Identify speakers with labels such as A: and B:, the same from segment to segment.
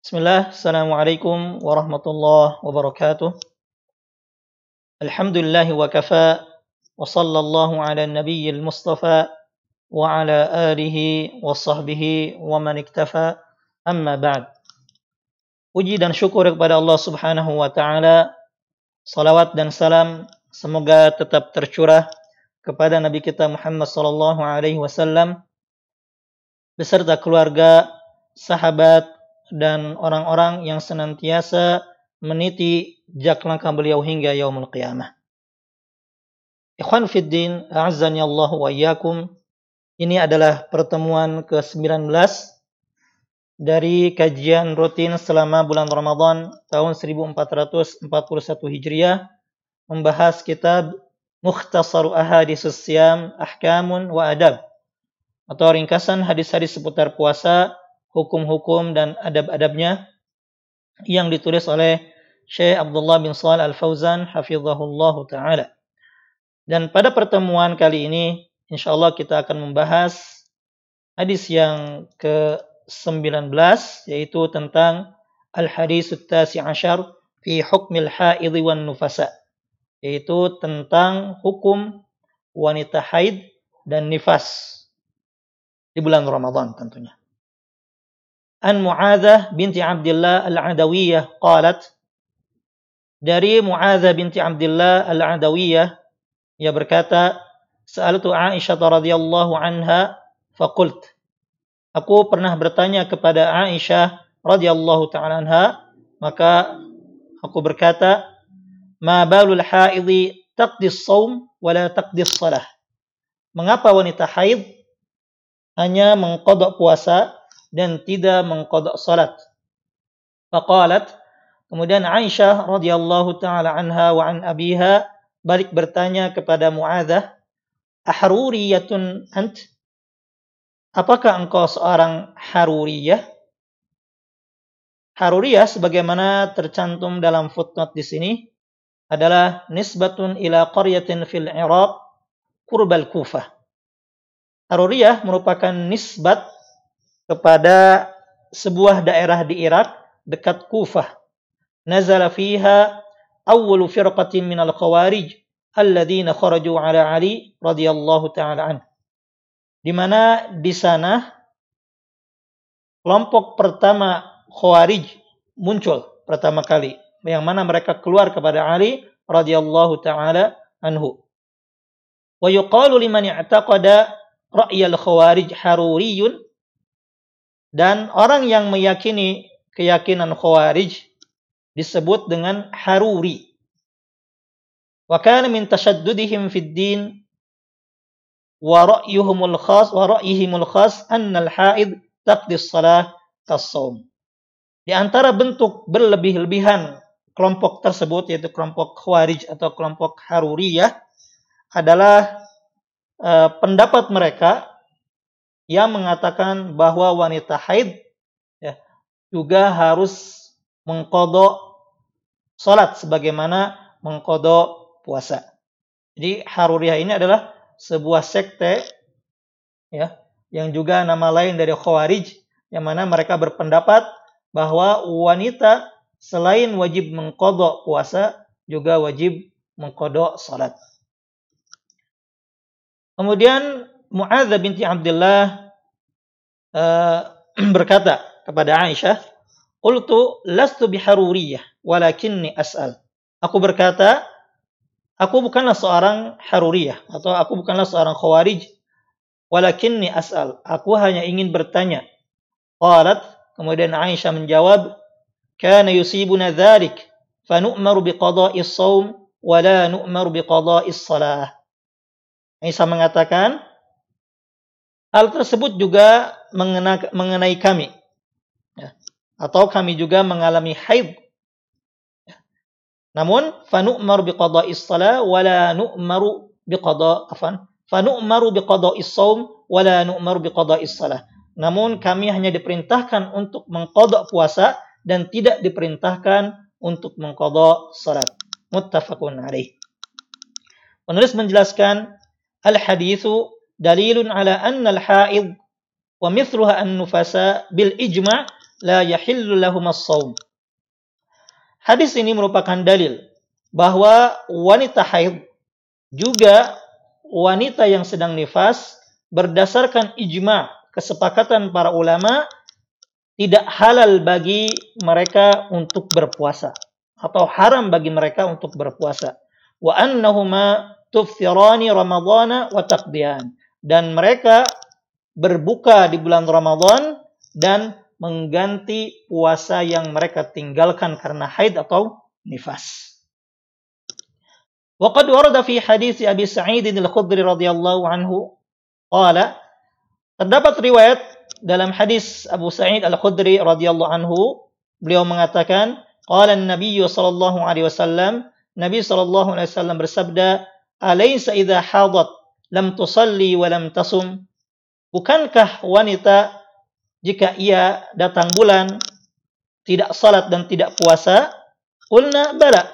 A: Bismillah, Assalamualaikum warahmatullahi wabarakatuh. Alhamdulillah wa kafa wa sallallahu ala nabiyyil mustafa wa ala alihi wa sahbihi wa man iktafa amma ba'd. Puji dan syukur kepada Allah Subhanahu wa taala. Salawat dan salam semoga tetap tercurah kepada Nabi kita Muhammad sallallahu alaihi wasallam beserta keluarga, sahabat, dan orang-orang yang senantiasa meniti jak langkah beliau hingga yaumul qiyamah. Ikhwan Fiddin, a'azzani Allah wa. Ini adalah pertemuan ke-19 dari kajian rutin selama bulan Ramadan tahun 1441 Hijriah membahas kitab Mukhtasar Ahaditsus Siyam Ahkamun wa Adab atau ringkasan hadis-hadis seputar puasa, hukum-hukum dan adab-adabnya yang ditulis oleh Syekh Abdullah bin Shalih Al-Fauzan hafizahullah taala. Dan pada pertemuan kali ini insyaallah kita akan membahas hadis yang ke-19 yaitu tentang al-hadis tasi ashar fi hukmil haid wan nufasa yaitu tentang hukum wanita haid dan nifas di bulan Ramadan tentunya. An Mu'adzah binti Abdullah Al-Adawiyah qalat dari Mu'adzah binti Abdullah Al-Adawiyah ia berkata Sa'altu Aisyah radhiyallahu anha faqult. Aku pernah bertanya kepada Aisyah radhiyallahu taala anha maka aku berkata ma balul haidhi taqdi shaum wa la Mengapa wanita haid? Hanya mengkodok puasa dan tidak mengkodok salat. Faqalat kemudian Aisyah radhiyallahu taala anha wa an abiha balik bertanya kepada Muadzah, "Ahruriyatun ant?" Apakah engkau seorang Haruriyah? Haruriyah sebagaimana tercantum dalam footnote di sini adalah nisbatun ila qaryatin fil Iraq qurbal Kufah Haruriyah merupakan nisbat kepada sebuah daerah di Irak dekat Kufah. Nazala fiha awwalu firqatin minal khawarij alladzina kharaju ala Ali radhiyallahu taala an. Di mana di sana kelompok pertama Khawarij muncul pertama kali yang mana mereka keluar kepada Ali radhiyallahu taala anhu. Wa yuqalu liman i'taqada ra'yal khawarij haruriyun dan orang yang meyakini keyakinan khawarij disebut dengan haruri. Wa kana min tashaddudihim fid din wa ra'yuhumul khas wa ra'yihimul khas annal haid taqdi shalah kasawm. Di antara bentuk berlebih-lebihan kelompok tersebut yaitu kelompok khawarij atau kelompok haruriyah adalah uh, pendapat mereka yang mengatakan bahwa wanita haid ya, juga harus mengkodok sholat sebagaimana mengkodok puasa. Jadi Haruriyah ini adalah sebuah sekte ya yang juga nama lain dari Khawarij yang mana mereka berpendapat bahwa wanita selain wajib mengkodok puasa juga wajib mengkodok salat. Kemudian Mu'adz binti Abdullah uh, berkata kepada Aisyah, "Qultu lastu biharuriyah, walakinni as'al." Aku berkata, aku bukanlah seorang haruriyah atau aku bukanlah seorang khawarij, walakinni as'al. Aku hanya ingin bertanya. Qalat, kemudian Aisyah menjawab, "Kana yusibuna dzalik, fa nu'maru biqada'i shaum wa la nu'maru biqada'i shalah." Isa mengatakan, hal tersebut juga mengena, mengenai kami. Ya. Atau kami juga mengalami haid. Ya. Namun, fanu'maru biqada'is salah wala nu'maru biqada' afan. Fanu'maru biqada'is saum wala nu'maru biqada'is salah. Namun kami hanya diperintahkan untuk mengkodok puasa dan tidak diperintahkan untuk mengkodok salat. Muttafaqun alaih. Penulis menjelaskan al-hadithu dalilun ala anna al-haid wa mithluha an-nufasa bil ijma' la yahillu lahum as-shaum. Hadis ini merupakan dalil bahwa wanita haid juga wanita yang sedang nifas berdasarkan ijma kesepakatan para ulama tidak halal bagi mereka untuk berpuasa atau haram bagi mereka untuk berpuasa. Wa annahuma tufthirani ramadhana wa taqdiyan dan mereka berbuka di bulan Ramadan dan mengganti puasa yang mereka tinggalkan karena haid atau nifas. وقد ورد fi hadis أبي Sa'id al-Khudri radhiyallahu anhu قال terdapat riwayat dalam hadis Abu Sa'id al-Khudri radhiyallahu anhu beliau mengatakan qala an-nabiy sallallahu alaihi wasallam Nabi sallallahu alaihi wasallam bersabda alaysa idza hadat lam tusalli wa lam tasum bukankah wanita jika ia datang bulan tidak salat dan tidak puasa qulna bala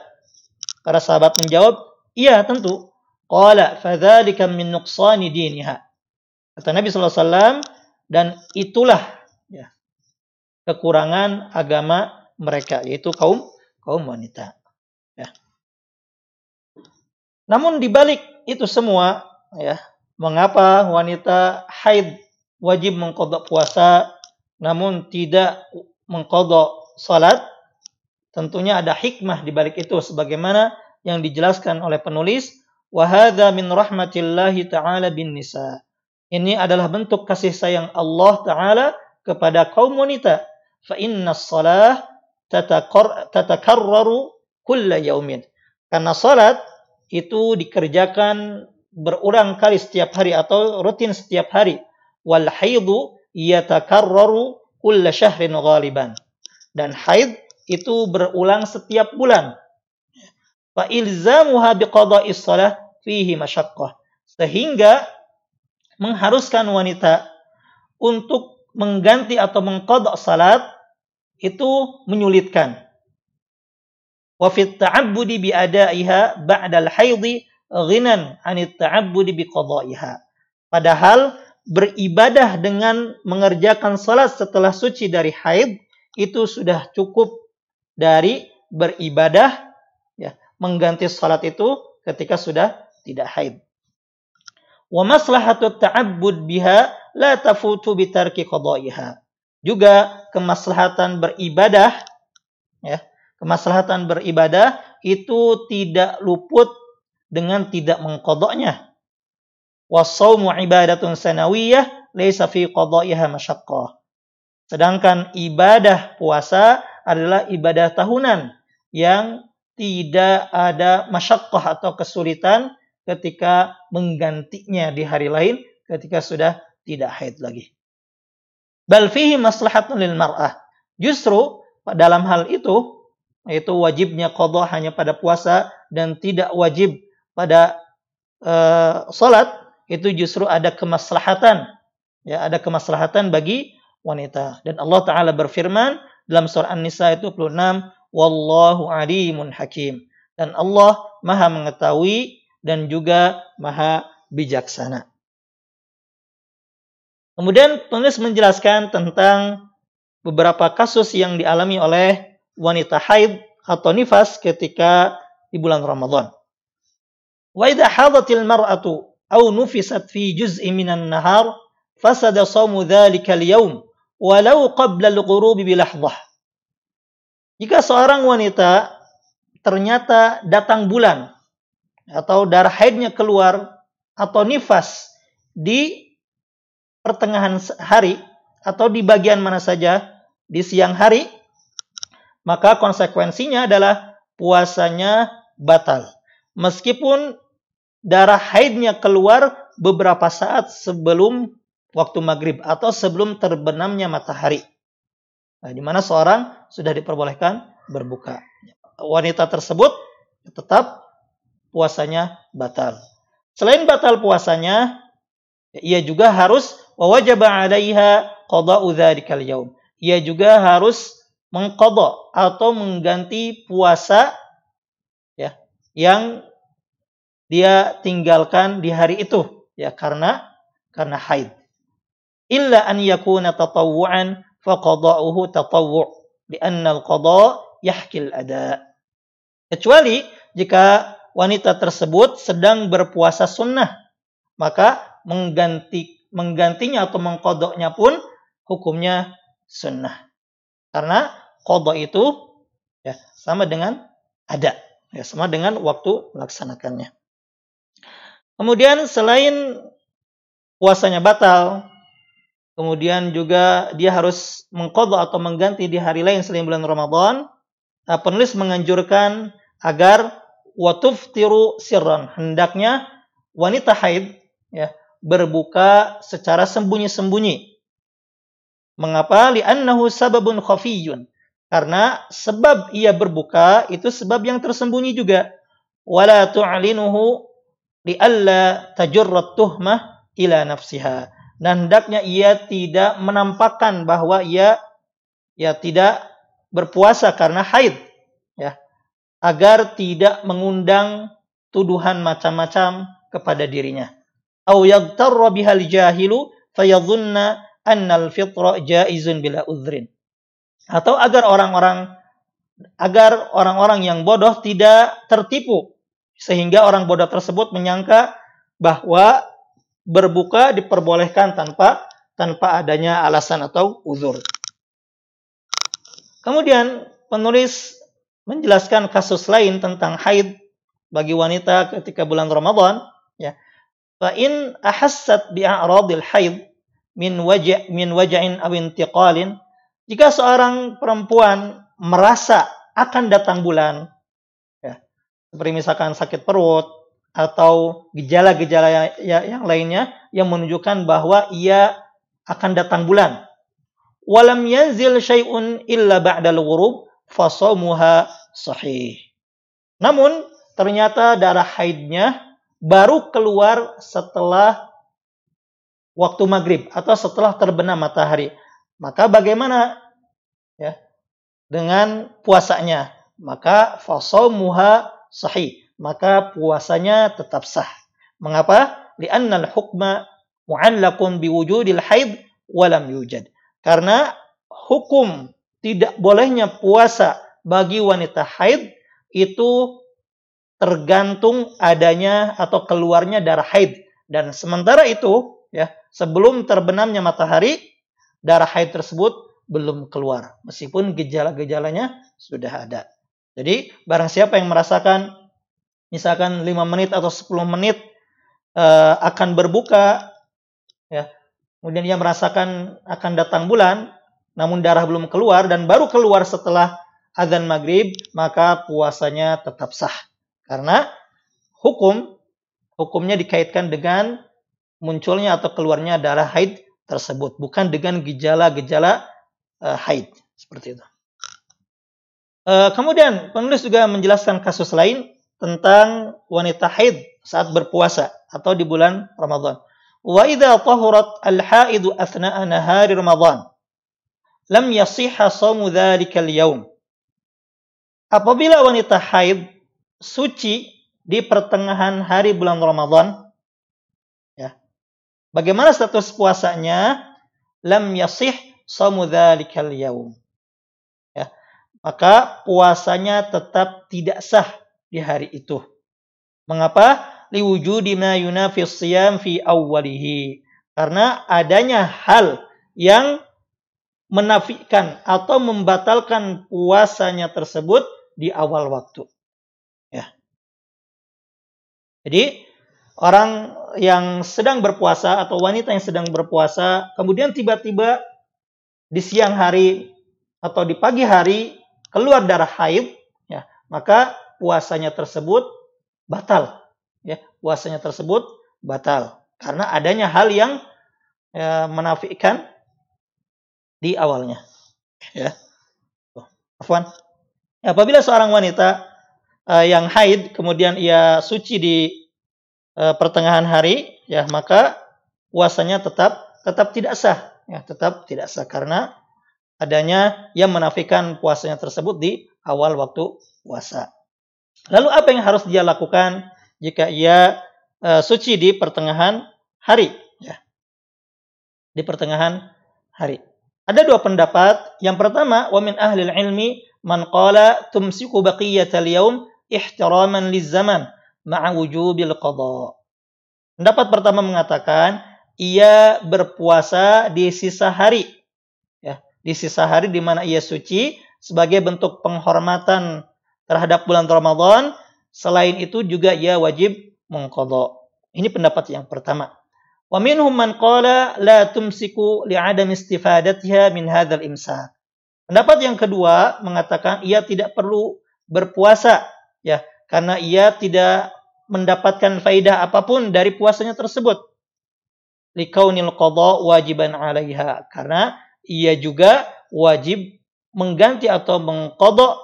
A: para sahabat menjawab Iya, tentu. Qala fadzalika min nuqsani diniha. Kata Nabi SAW, dan itulah ya, kekurangan agama mereka, yaitu kaum kaum wanita. Ya. Namun dibalik itu semua, ya, mengapa wanita haid wajib mengkodok puasa, namun tidak mengkodok salat? Tentunya ada hikmah di balik itu, sebagaimana yang dijelaskan oleh penulis wa hadza min rahmatillahi taala bin nisa. Ini adalah bentuk kasih sayang Allah taala kepada kaum wanita. Fa inna shalah tatakarraru kulla yaumin. Karena salat itu dikerjakan berulang kali setiap hari atau rutin setiap hari. Wal haidu yatakarraru kulla syahrin ghaliban. Dan haid itu berulang setiap bulan fa ilzamuha biqada'is shalah fihi masyaqqah. Sehingga mengharuskan wanita untuk mengganti atau mengqada' salat itu menyulitkan. Wa fit ta'abbudi bi ada'iha ba'dal haidhi ghinan 'anit ta'abbudi bi qada'iha. Padahal beribadah dengan mengerjakan salat setelah suci dari haid itu sudah cukup dari beribadah mengganti salat itu ketika sudah tidak haid. Wa maslahatu ta'abbud biha la tafutu bitarki qada'iha. Juga kemaslahatan beribadah ya, kemaslahatan beribadah itu tidak luput dengan tidak mengkodoknya. Wasaumu ibadatun sanawiyah laysa fi. Sedangkan ibadah puasa adalah ibadah tahunan yang tidak ada masyakkah atau kesulitan ketika menggantinya di hari lain ketika sudah tidak haid lagi. Bal fihi maslahatun lil mar'ah. Justru dalam hal itu yaitu wajibnya qadha hanya pada puasa dan tidak wajib pada uh, salat itu justru ada kemaslahatan ya ada kemaslahatan bagi wanita dan Allah taala berfirman dalam surah An-Nisa itu 26 Wallahu alimun hakim. Dan Allah maha mengetahui dan juga maha bijaksana. Kemudian penulis menjelaskan tentang beberapa kasus yang dialami oleh wanita haid atau nifas ketika di bulan Ramadan. Wa idha hadatil mar'atu aw nufisat fi juz'in minan nahar fasada sawmu dhalika al-yawm walau qabla al-ghurubi bilahdhah. Jika seorang wanita ternyata datang bulan atau darah haidnya keluar atau nifas di pertengahan hari atau di bagian mana saja di siang hari, maka konsekuensinya adalah puasanya batal. Meskipun darah haidnya keluar beberapa saat sebelum waktu maghrib atau sebelum terbenamnya matahari. Nah, di mana seorang sudah diperbolehkan berbuka. Wanita tersebut tetap puasanya batal. Selain batal puasanya, ia juga harus wajaba 'alaiha qada'u dzarikal yaum. Ia juga harus mengqada atau mengganti puasa ya yang dia tinggalkan di hari itu ya karena karena haid. Illa an yakuna tatawwu'an faqada'uhu tatawwu' li'anna al-qada' yahkil ada. Kecuali jika wanita tersebut sedang berpuasa sunnah, maka mengganti menggantinya atau mengkodoknya pun hukumnya sunnah. Karena kodok itu ya sama dengan ada, ya sama dengan waktu melaksanakannya. Kemudian selain puasanya batal, kemudian juga dia harus mengkodok atau mengganti di hari lain selain bulan Ramadan, uh, penulis menganjurkan agar watuf tiru sirran. Hendaknya wanita haid ya berbuka secara sembunyi-sembunyi. Mengapa? Li'annahu sababun khafiyun. Karena sebab ia berbuka itu sebab yang tersembunyi juga. Wala tu'linuhu li'alla tajurrat tuhmah ila nafsiha. Dan hendaknya ia tidak menampakkan bahwa ia ya tidak berpuasa karena haid ya agar tidak mengundang tuduhan macam-macam kepada dirinya. Au yaghtarra bihal jahilu fayadhunna annal fitra jaizun bila udhrin. Atau agar orang-orang agar orang-orang yang bodoh tidak tertipu sehingga orang bodoh tersebut menyangka bahwa berbuka diperbolehkan tanpa tanpa adanya alasan atau uzur. Kemudian penulis menjelaskan kasus lain tentang haid bagi wanita ketika bulan Ramadan ya. Fa in ahassat bi haid min waj' min waj'in aw intiqalin jika seorang perempuan merasa akan datang bulan seperti misalkan sakit perut atau gejala-gejala ya, yang lainnya yang menunjukkan bahwa ia akan datang bulan. Walam yanzil syai'un illa ba'dal ghurub fasawmuha sahih. Namun ternyata darah haidnya baru keluar setelah waktu maghrib atau setelah terbenam matahari. Maka bagaimana ya dengan puasanya? Maka fasawmuha sahih, maka puasanya tetap sah. Mengapa? Li'annal hukma mu'allakun biwujudil haid walam yujad. Karena hukum tidak bolehnya puasa bagi wanita haid itu tergantung adanya atau keluarnya darah haid dan sementara itu ya sebelum terbenamnya matahari darah haid tersebut belum keluar meskipun gejala-gejalanya sudah ada. Jadi barang siapa yang merasakan misalkan 5 menit atau 10 menit uh, akan berbuka ya. Kemudian dia merasakan akan datang bulan namun darah belum keluar dan baru keluar setelah azan maghrib maka puasanya tetap sah. Karena hukum hukumnya dikaitkan dengan munculnya atau keluarnya darah haid tersebut bukan dengan gejala-gejala uh, haid seperti itu. Eh, kemudian penulis juga menjelaskan kasus lain tentang wanita haid saat berpuasa atau di bulan Ramadan. Wa idza tahurat al-haidu athna'a nahari Ramadan lam yasihha shaumu dzalika al-yaum. Apabila wanita haid suci di pertengahan hari bulan Ramadan ya. Bagaimana status puasanya? Lam yasih shaumu dzalika al-yaum maka puasanya tetap tidak sah di hari itu. Mengapa? Liwujudi ma yunafis siyam fi awwalihi. Karena adanya hal yang menafikan atau membatalkan puasanya tersebut di awal waktu. Ya. Jadi orang yang sedang berpuasa atau wanita yang sedang berpuasa kemudian tiba-tiba di siang hari atau di pagi hari keluar darah haid, ya, maka puasanya tersebut batal. Ya, puasanya tersebut batal karena adanya hal yang ya, menafikan di awalnya. Ya. Afwan. Ya, apabila seorang wanita uh, yang haid kemudian ia suci di uh, pertengahan hari, ya maka puasanya tetap tetap tidak sah, ya tetap tidak sah karena adanya yang menafikan puasanya tersebut di awal waktu puasa. Lalu apa yang harus dia lakukan jika ia uh, suci di pertengahan hari? Ya. Di pertengahan hari. Ada dua pendapat. Yang pertama, wa min ahli ilmi man qala tumsiku baqiyatal yaum ihtiraman lizaman ma'a wujubil qada. Pendapat pertama mengatakan ia berpuasa di sisa hari di sisa hari di mana ia suci sebagai bentuk penghormatan terhadap bulan Ramadan. Selain itu juga ia wajib mengqadha. Ini pendapat yang pertama. Wa minhum man qala la tumsiku li'adam istifadatiha min hadzal imsak. Pendapat yang kedua mengatakan ia tidak perlu berpuasa ya karena ia tidak mendapatkan faidah apa pun dari puasanya tersebut. Likaunil qada wajiban 'alaiha karena ia juga wajib mengganti atau mengkodok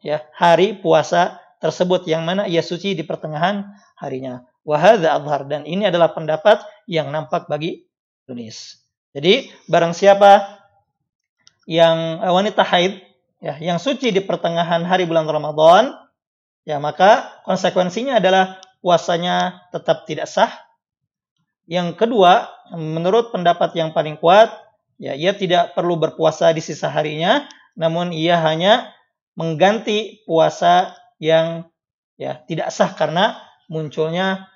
A: ya hari puasa tersebut yang mana ia suci di pertengahan harinya. Wahada adhar dan ini adalah pendapat yang nampak bagi tulis. Jadi barang siapa yang eh, wanita haid ya yang suci di pertengahan hari bulan Ramadan ya maka konsekuensinya adalah puasanya tetap tidak sah. Yang kedua, menurut pendapat yang paling kuat, ya ia tidak perlu berpuasa di sisa harinya, namun ia hanya mengganti puasa yang ya tidak sah karena munculnya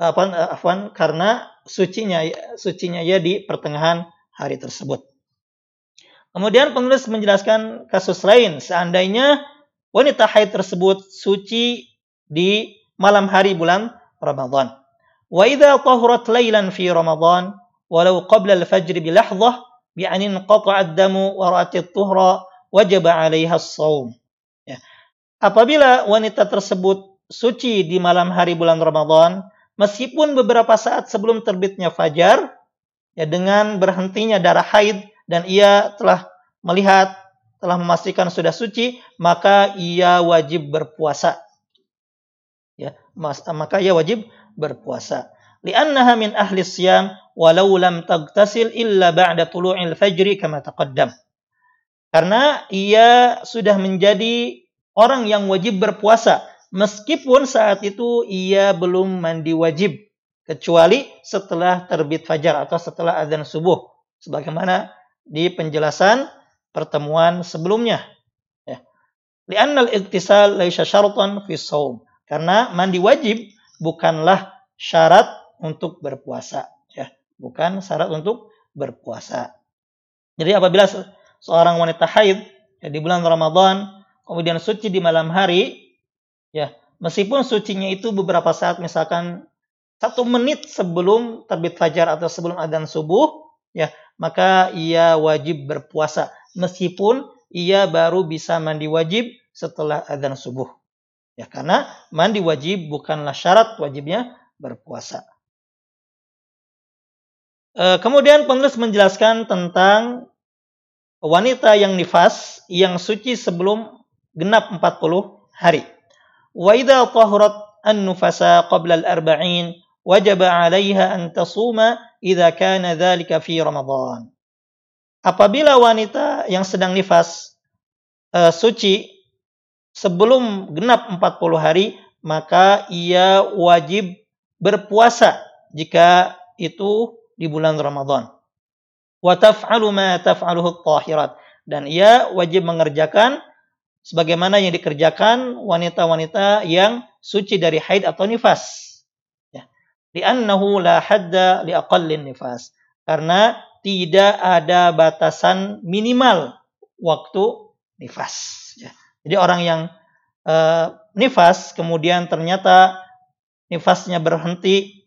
A: apa afwan karena sucinya sucinya ya di pertengahan hari tersebut. Kemudian penulis menjelaskan kasus lain seandainya wanita haid tersebut suci di malam hari bulan Ramadan. Wa idza tahurat lailan fi Ramadan walau qabla al-fajr bi lahdhah bi an inqata'a ad-damu wa ra'at tuhra wajib 'alaiha as-shaum. Ya. Apabila wanita tersebut suci di malam hari bulan Ramadan meskipun beberapa saat sebelum terbitnya fajar ya dengan berhentinya darah haid dan ia telah melihat telah memastikan sudah suci maka ia wajib berpuasa ya maka ia wajib berpuasa li'annaha min ahli siyam walau lam tagtasil illa ba'da tulu'il fajri kama taqaddam. Karena ia sudah menjadi orang yang wajib berpuasa meskipun saat itu ia belum mandi wajib kecuali setelah terbit fajar atau setelah azan subuh sebagaimana di penjelasan pertemuan sebelumnya. Ya. Li'anna al-iktisal laisa syaratan fi shaum. Karena mandi wajib bukanlah syarat untuk berpuasa bukan syarat untuk berpuasa jadi apabila seorang wanita haid ya, di bulan Ramadan kemudian suci di malam hari Ya, meskipun sucinya itu beberapa saat misalkan satu menit sebelum terbit fajar atau sebelum adzan subuh, ya maka ia wajib berpuasa meskipun ia baru bisa mandi wajib setelah adzan subuh. Ya, karena mandi wajib bukanlah syarat wajibnya berpuasa. Eh, kemudian penulis menjelaskan tentang wanita yang nifas yang suci sebelum genap 40 hari. Wa idza tahurat an-nufasa qabla al-arba'in wajib 'alaiha an tasuma idza kana dzalika fi Ramadan. Apabila wanita yang sedang nifas e, suci sebelum genap 40 hari, maka ia wajib berpuasa jika itu di bulan Ramadan. Wa taf'alu ma taf'aluhu tahirat dan ia wajib mengerjakan sebagaimana yang dikerjakan wanita-wanita yang suci dari haid atau nifas. Ya. Li'annahu la hadda liaqallin nifas. Karena tidak ada batasan minimal waktu nifas. Ya. Jadi orang yang uh, nifas kemudian ternyata nifasnya berhenti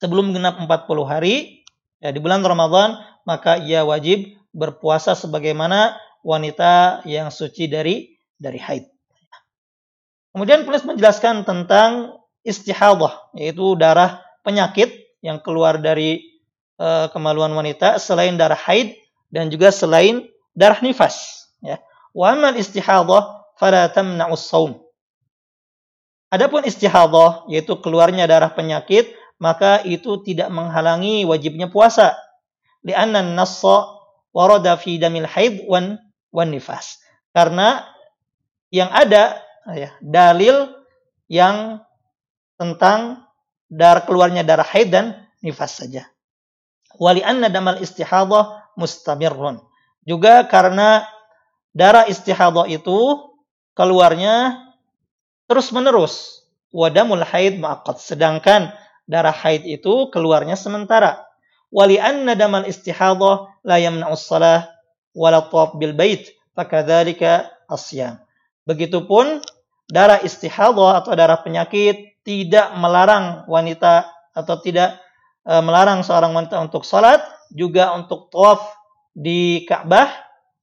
A: sebelum genap 40 hari ya di bulan Ramadan maka ia wajib berpuasa sebagaimana wanita yang suci dari dari haid. Kemudian penulis menjelaskan tentang istihadah, yaitu darah penyakit yang keluar dari e, kemaluan wanita selain darah haid dan juga selain darah nifas. Ya. Wa amal istihadah fala tamna'us. Adapun istihadah yaitu keluarnya darah penyakit maka itu tidak menghalangi wajibnya puasa. Lianna an-nassa warada fi damil haid wan wan nifas. Karena yang ada ya, dalil yang tentang darah keluarnya darah haid dan nifas saja. Wali anna damal istihadah mustamirun. Juga karena darah istihadah itu keluarnya terus-menerus. Wadamul haid muaqqat. Sedangkan darah haid itu keluarnya sementara. Wali anna damal istihadah la yamna'us salah wala bil bait. Fakadzalika asyam. Begitupun darah istihadah atau darah penyakit tidak melarang wanita atau tidak e, melarang seorang wanita untuk salat, juga untuk tawaf di Ka'bah,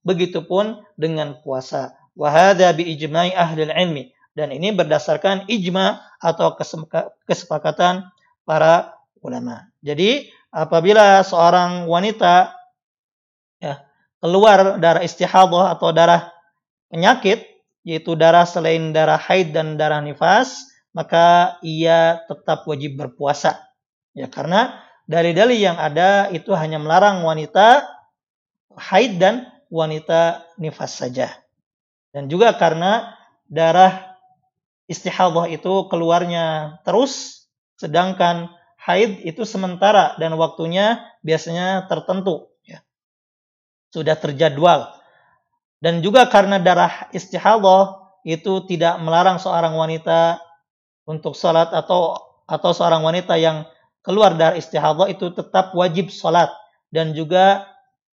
A: begitupun dengan puasa. Wahada bi ijma'i ahli ilmi. Dan ini berdasarkan ijma atau kesepakatan para ulama. Jadi apabila seorang wanita ya, keluar darah istihadah atau darah penyakit, yaitu darah selain darah haid dan darah nifas, maka ia tetap wajib berpuasa. Ya, karena dalil-dalil yang ada itu hanya melarang wanita haid dan wanita nifas saja. Dan juga karena darah istihadah itu keluarnya terus, sedangkan haid itu sementara dan waktunya biasanya tertentu. Ya. Sudah terjadwal. Dan juga karena darah istihadah itu tidak melarang seorang wanita untuk salat atau atau seorang wanita yang keluar dari istihadah itu tetap wajib salat dan juga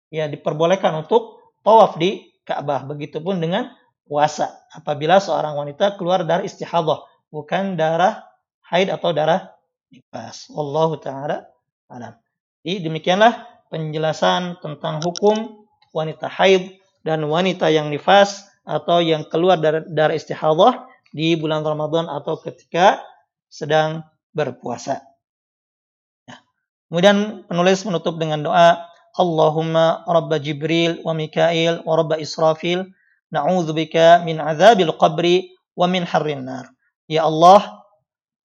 A: ya diperbolehkan untuk tawaf di Ka'bah. Begitupun dengan puasa apabila seorang wanita keluar dari istihadah, bukan darah haid atau darah nifas. Wallahu taala alam. Jadi demikianlah penjelasan tentang hukum wanita haid dan wanita yang nifas atau yang keluar dari, dari istihadah di bulan Ramadan atau ketika sedang berpuasa. Ya. Kemudian penulis menutup dengan doa Allahumma Rabba Jibril wa Mikail wa Rabba Israfil Na'udzubika min azabil qabri wa min harrin nar. Ya Allah,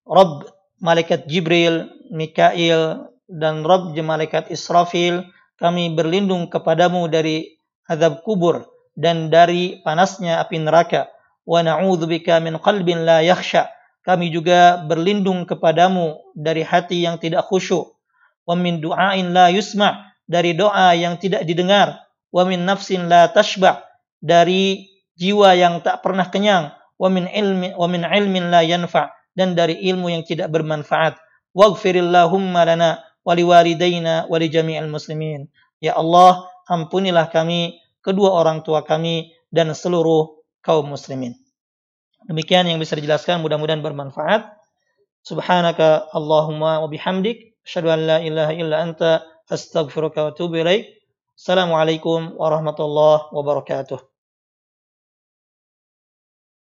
A: Rabb malaikat Jibril, Mikail, dan Rabb malaikat Israfil, kami berlindung kepadamu dari azab kubur dan dari panasnya api neraka. Wa na'udzubika min qalbin la yakhsha. Kami juga berlindung kepadamu dari hati yang tidak khusyuk. Wa min du'ain la yusma' dari doa yang tidak didengar. Wa min nafsin la tashba' dari jiwa yang tak pernah kenyang wa min ilmi wa min ilmin la yanfa dan dari ilmu yang tidak bermanfaat. Waghfirillahumma lana wa liwalidayna wa li jami'il muslimin. Ya Allah ampunilah kami kedua orang tua kami dan seluruh kaum muslimin. Demikian yang bisa dijelaskan mudah-mudahan bermanfaat. Subhanaka allahumma wa bihamdik asyhadu an la ilaha illa anta astaghfiruka wa atubu ilaik. Assalamualaikum warahmatullahi wabarakatuh